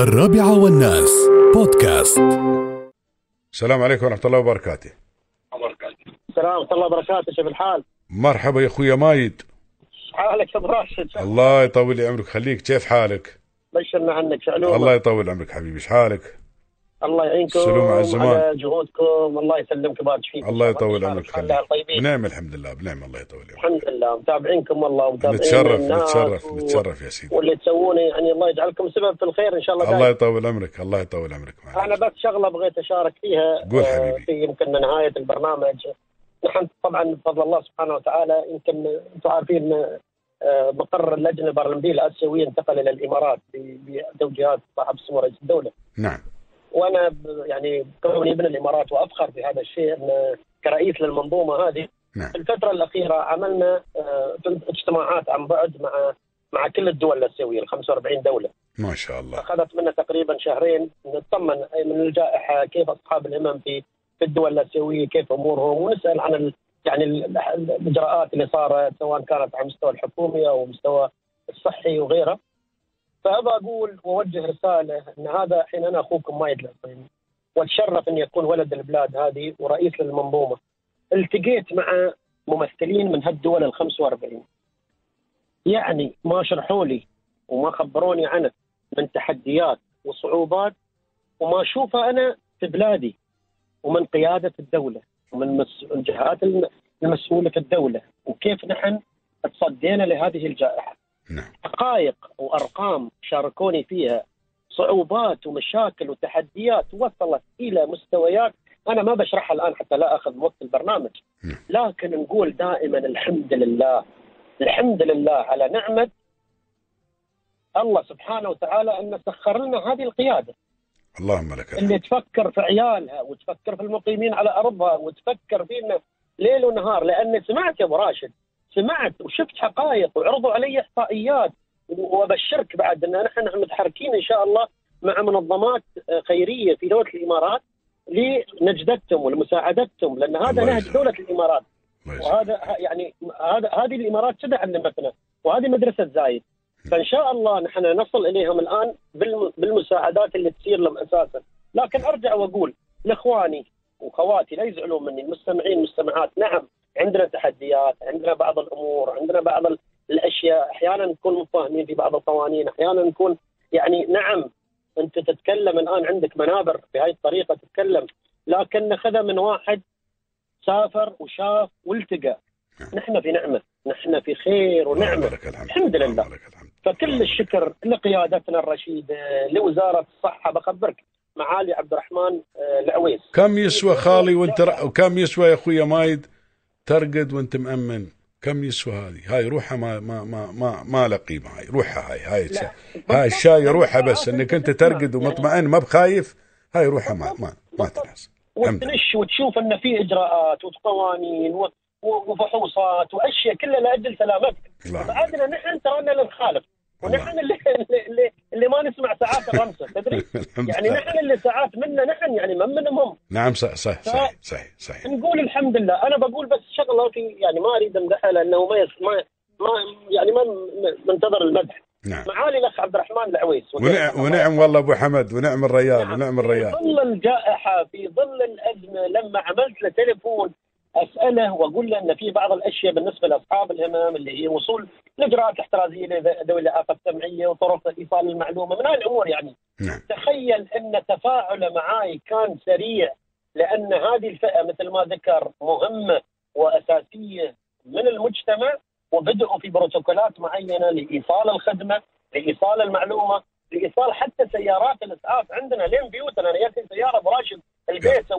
الرابعة والناس. بودكاست. السلام عليكم ورحمة الله وبركاته. السلام ورحمة الله وبركاته شوف الحال مرحبا يا أخويا مايد. حالك ابو راشد الله يطول لي عمرك. خليك كيف حالك؟ بشرنا عنك شعلومة الله يطول عمرك حبيبي. إيش حالك؟ الله يعينكم على الزمان. جهودكم. الله يسلمك ويبارك فيكم الله يطول عمرك بنعم الحمد لله بنعم الله يطول عمرك الحمد لله. متابعينكم والله ومتابعين نتشرف نتشرف و- نتشرف يا سيدي. واللي تسوونه يعني الله يجعلكم سبب في الخير إن شاء الله الله. يطول عمرك الله يطول عمرك أنا. بس شغلة بغيت أشارك فيها قول آه، حبيبي. في يمكن نهاية البرنامج. نحن طبعا بفضل الله سبحانه وتعالى يمكن أنتم عارفين آه، مقر اللجنة البرلمانية الآسيوية انتقل إلى الإمارات بتوجيهات صاحب السمو رئيس الدولة. نعم. وأنا يعني كوني من الإمارات وافخر بهذا الشيء أن كرئيس للمنظومة هذه نعم. في الفترة الأخيرة عملنا آه، اجتماعات عن بعد مع مع كل الدول الاسيويه ال 45 دولة. ما شاء الله. أخذت منا تقريبا شهرين نطمن من الجائحة كيف أصحاب الهمم في في الدول الاسيويه كيف أمورهم ونسأل عن ال يعني ال- الإجراءات اللي صارت سواء كانت على المستوى الحكومي أو المستوى الصحي وغيره فأبى أقول وأوجه رسالة إن هذا حين أنا أخوكم مايد العصيمي واتشرف اني اكون ولد البلاد هذه ورئيس للمنظومة. التقيت مع ممثلين من هالدول ال 45 يعني ما شرحوا لي وما خبروني عنه من تحديات وصعوبات وما أشوفه أنا في بلادي ومن قيادة الدولة ومن الجهات الم- المسؤولة في الدولة. وكيف نحن تصدينا لهذه الجائحة. نعم. حقائق وأرقام شاركوني فيها صعوبات ومشاكل وتحديات وصلت إلى مستويات أنا ما بشرحها الآن حتى لا أخذ وقت البرنامج. نعم. لكن نقول دائما الحمد لله الحمد لله على نعمة الله سبحانه وتعالى أن سخر لنا هذه القيادة. اللهم لك الحمد. اللي تفكر في عيالها وتفكر في المقيمين على أرضها وتفكر فينا ليل ونهار لأني سمعت يا أبو راشد سمعت وشفت حقائق وعرضوا علي إحصائيات وأبشرك بعد أن نحن متحركين إن شاء الله مع منظمات آه، خيرية في دولة الإمارات لنجدتهم ولمساعدتهم لأن هذا نهج. دولة الإمارات. وهذا يعني هذا هذه الإمارات كذا علمتنا وهذه مدرسة زايد فإن شاء الله نحن نصل إليهم الآن بالم- بالمساعدات اللي تصير لهم أساسا لكن أرجع وأقول لإخواني واخواتي لا يزعلون مني المستمعين والمستمعات نعم عندنا تحديات عندنا بعض الأمور عندنا بعض ال- الأشياء. أحيانا نكون مفاهمين في بعض القوانين أحيانا نكون يعني نعم أنت تتكلم الآن عندك منابر بهذه الطريقة تتكلم لكن ناخذها من واحد سافر وشاف والتقى. نحن في نعمة نحن في خير ونعمة. الحمد. لله. فكل الشكر لقيادتنا الرشيدة لوزارة الصحة. بخبرك معالي عبد الرحمن آه، العويس. كم يسوى خالي وانت. وكم يسوى يا أخويا مايد؟ ترقد وانت مأمن. كم يسوى هذه؟ هاي روحها ما ما ما ما, ما لها قيمة هاي. روحها هاي. هاي الش... هاي الشاي روحها بس. انك انت ترقد ومطمئن ما بخايف هاي روحها ما ما ما تنحس. وتنش وتشوف إن في إجراءات وقوانين وفحوصات وأشياء كلها لأجل سلامتك. بعدنا نحن ترانا اللي نخالف ونحن اللي, اللي, اللي ما نسمع ساعات الرمسة تدري؟ يعني. نحن اللي ساعات منا نحن يعني من منهم هم. نعم صح صح صحيح صحيح صحيح. نقول الحمد لله. أنا بقول بس شغلة في يعني ما أريد امدحها لأنه ما ما ما يعني ما منتظر المدح. نعم. معالي الأخ عبد الرحمن العويس. ونعم, ونعم والله أبو حمد ونعم الريال نعم. ونعم في الريال ظل الجائحة في ظل الأزمة لما عملت له تليفون أسأله وأقول له إن في بعض الأشياء بالنسبة لأصحاب الهمم اللي هي وصول الاجراءات الاحترازيه لذوي الاعاقه السمعيه وطرق إيصال المعلومة من هذه الأمور يعني. نعم. تخيل إن تفاعله معاي كان سريع لأن هذه الفئة مثل ما ذكر مهمة وأساسية من المجتمع وبدأوا في بروتوكولات معينة لإيصال الخدمة، لإيصال المعلومة، لإيصال حتى سيارات الإسعاف عندنا لين بيوتنا أنا جاتني سيارة ابو راشد البيت.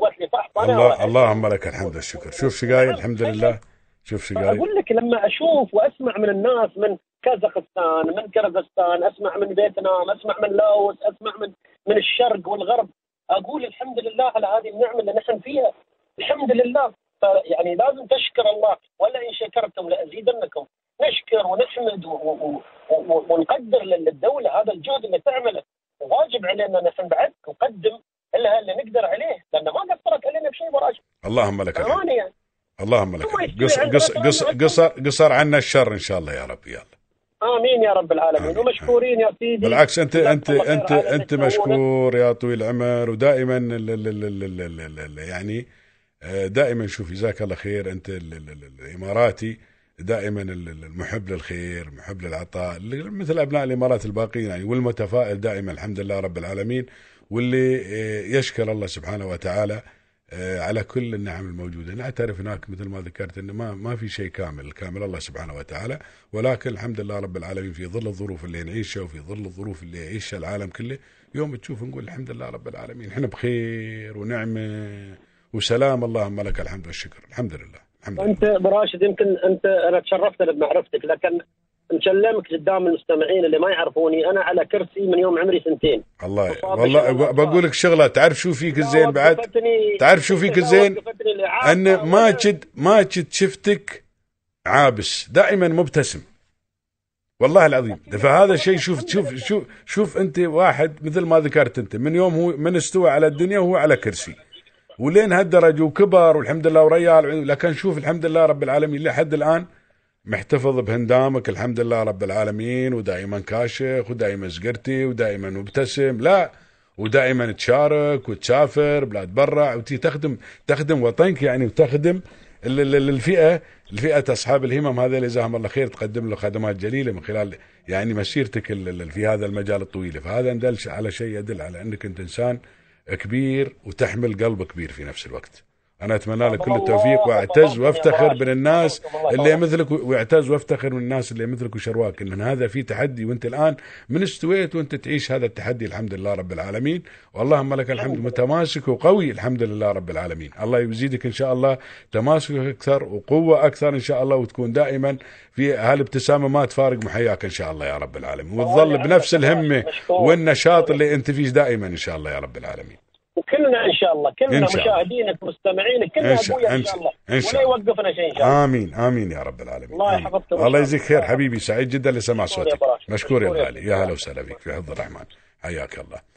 الله اللهم لك الحمد والشكر. شوف شقاي الحمد لله. شوف شقاي أقول لك لما أشوف وأسمع من الناس من كازاخستان من كرغستان أسمع من فيتنام أسمع من لاوس أسمع من من الشرق والغرب أقول الحمد لله على هذه النعمة اللي نحن فيها. الحمد لله. فيعني لازم تشكر الله. ولئن شكرتم لأزيدنكم. نشكر ونحمد ونقدر للدولة هذا الجهد اللي تعمله. واجب علينا نحن بعد نقدم لها اللي نقدر عليه لأن ما قصرت علينا بشيء وراجل اللهم لك الحمد يعني اللهم لك ثم الحمد. يشتري قص عندنا قص قص طبعاً قصر قصر عنا الشر ان شاء الله يا رب يلا امين يا رب العالمين آمين. ومشكورين يا سيدي بالعكس انت انت انت انت. مشكور يا طويل العمر ودائما يعني آه، دائما شوف جزاك الله خير انت ال- ال- ال- الاماراتي دائما ال- ال- المحب للخير محب للعطاء مثل ابناء الامارات الباقيين يعني والمتفائل دائما الحمد لله رب العالمين واللي آه، يشكر الله سبحانه وتعالى آه، على كل النعم الموجودة. نعترف هناك مثل ما ذكرت إنه ما ما في شيء كامل الكامل الله سبحانه وتعالى. ولكن الحمد لله رب العالمين في ظل الظروف اللي نعيشها وفي ظل الظروف اللي يعيشها العالم كله يوم تشوف نقول الحمد لله رب العالمين إحنا بخير ونعمة وسلام. اللهم لك الحمد والشكر. الحمد لله. الحمد لله أنت ابو راشد يمكن أنت أنا تشرفت بمعرفتك لكن نكلمك قدام المستمعين اللي ما يعرفوني. أنا على كرسي من يوم عمري سنتين. الله والله الله بقول لك شغلة. تعرف شو فيك الزين بعد؟ تعرف شو فيك الزين؟ أن ما جد ما جد شفتك عابس. دائما مبتسم. والله العظيم. فهذا شيء شوف شوف شوف شوف أنت واحد مثل ما ذكرت أنت. من يوم هو من استوى على الدنيا وهو على كرسي. ولين هالدرجة وكبر والحمد لله وريال لكن شوف الحمد لله رب العالمين لحد الآن محتفظ بهندامك الحمد لله رب العالمين ودائما كاشخ ودائما سقرتي ودائما مبتسم لا ودائما تشارك وتسافر بلاد برا وتي تخدم تخدم وطنك يعني وتخدم ال- ال- ال- الفئة الفئة أصحاب الهمم هذا اللي جزاهم الله خير تقدم له خدمات جليلة من خلال يعني مسيرتك في هذا المجال الطويل. فهذا يدل على شيء يدل على أنك أنت إنسان كبير وتحمل قلب كبير في نفس الوقت. أنا أتمنى لك كل التوفيق واعتز وافتخر من الناس اللي. مثلك واعتز وافتخر من الناس اللي مثلك وشرواك إن هذا في تحدي وأنت الآن من استويت وأنت تعيش هذا التحدي الحمد لله رب العالمين. واللهم لك الحمد متماسك وقوي الحمد لله رب العالمين. الله يزيدك إن شاء الله تماسك أكثر وقوة أكثر إن شاء الله وتكون دائما في هالابتسامه ما تفارق محياك إن شاء الله يا رب العالمين. وتظل بنفس الهمة والنشاط اللي أنت فيه دائما إن شاء الله يا رب العالمين. وكلنا إن شاء الله كلنا إن شاء الله. مشاهدينك مستمعينك كلنا إن شاء- أبويا إن شاء- الله إن شاء ولا الله. يوقفنا شيء إن شاء الله آمين آمين يا رب العالمين الله آمين. يحفظكم. الله يجزيك خير حبيبي سعيد جدا لسماع صوتك براشد. مشكور يا مشكور يا غالي يا هلا وسهلا بك في حفظ الرحمن حياك الله